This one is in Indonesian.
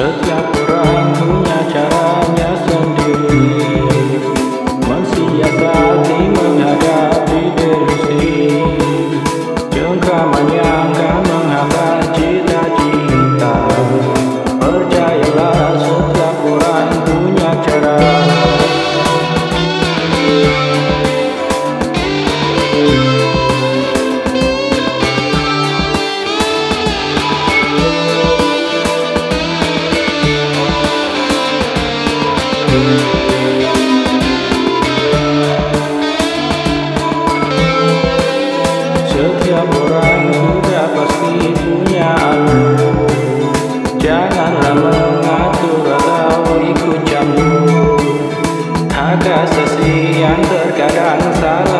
Sőt, jár Setiap orang sudah pasti punya alur Janganlah mengatur atau ikut campur Hak sesi yang terkadang salah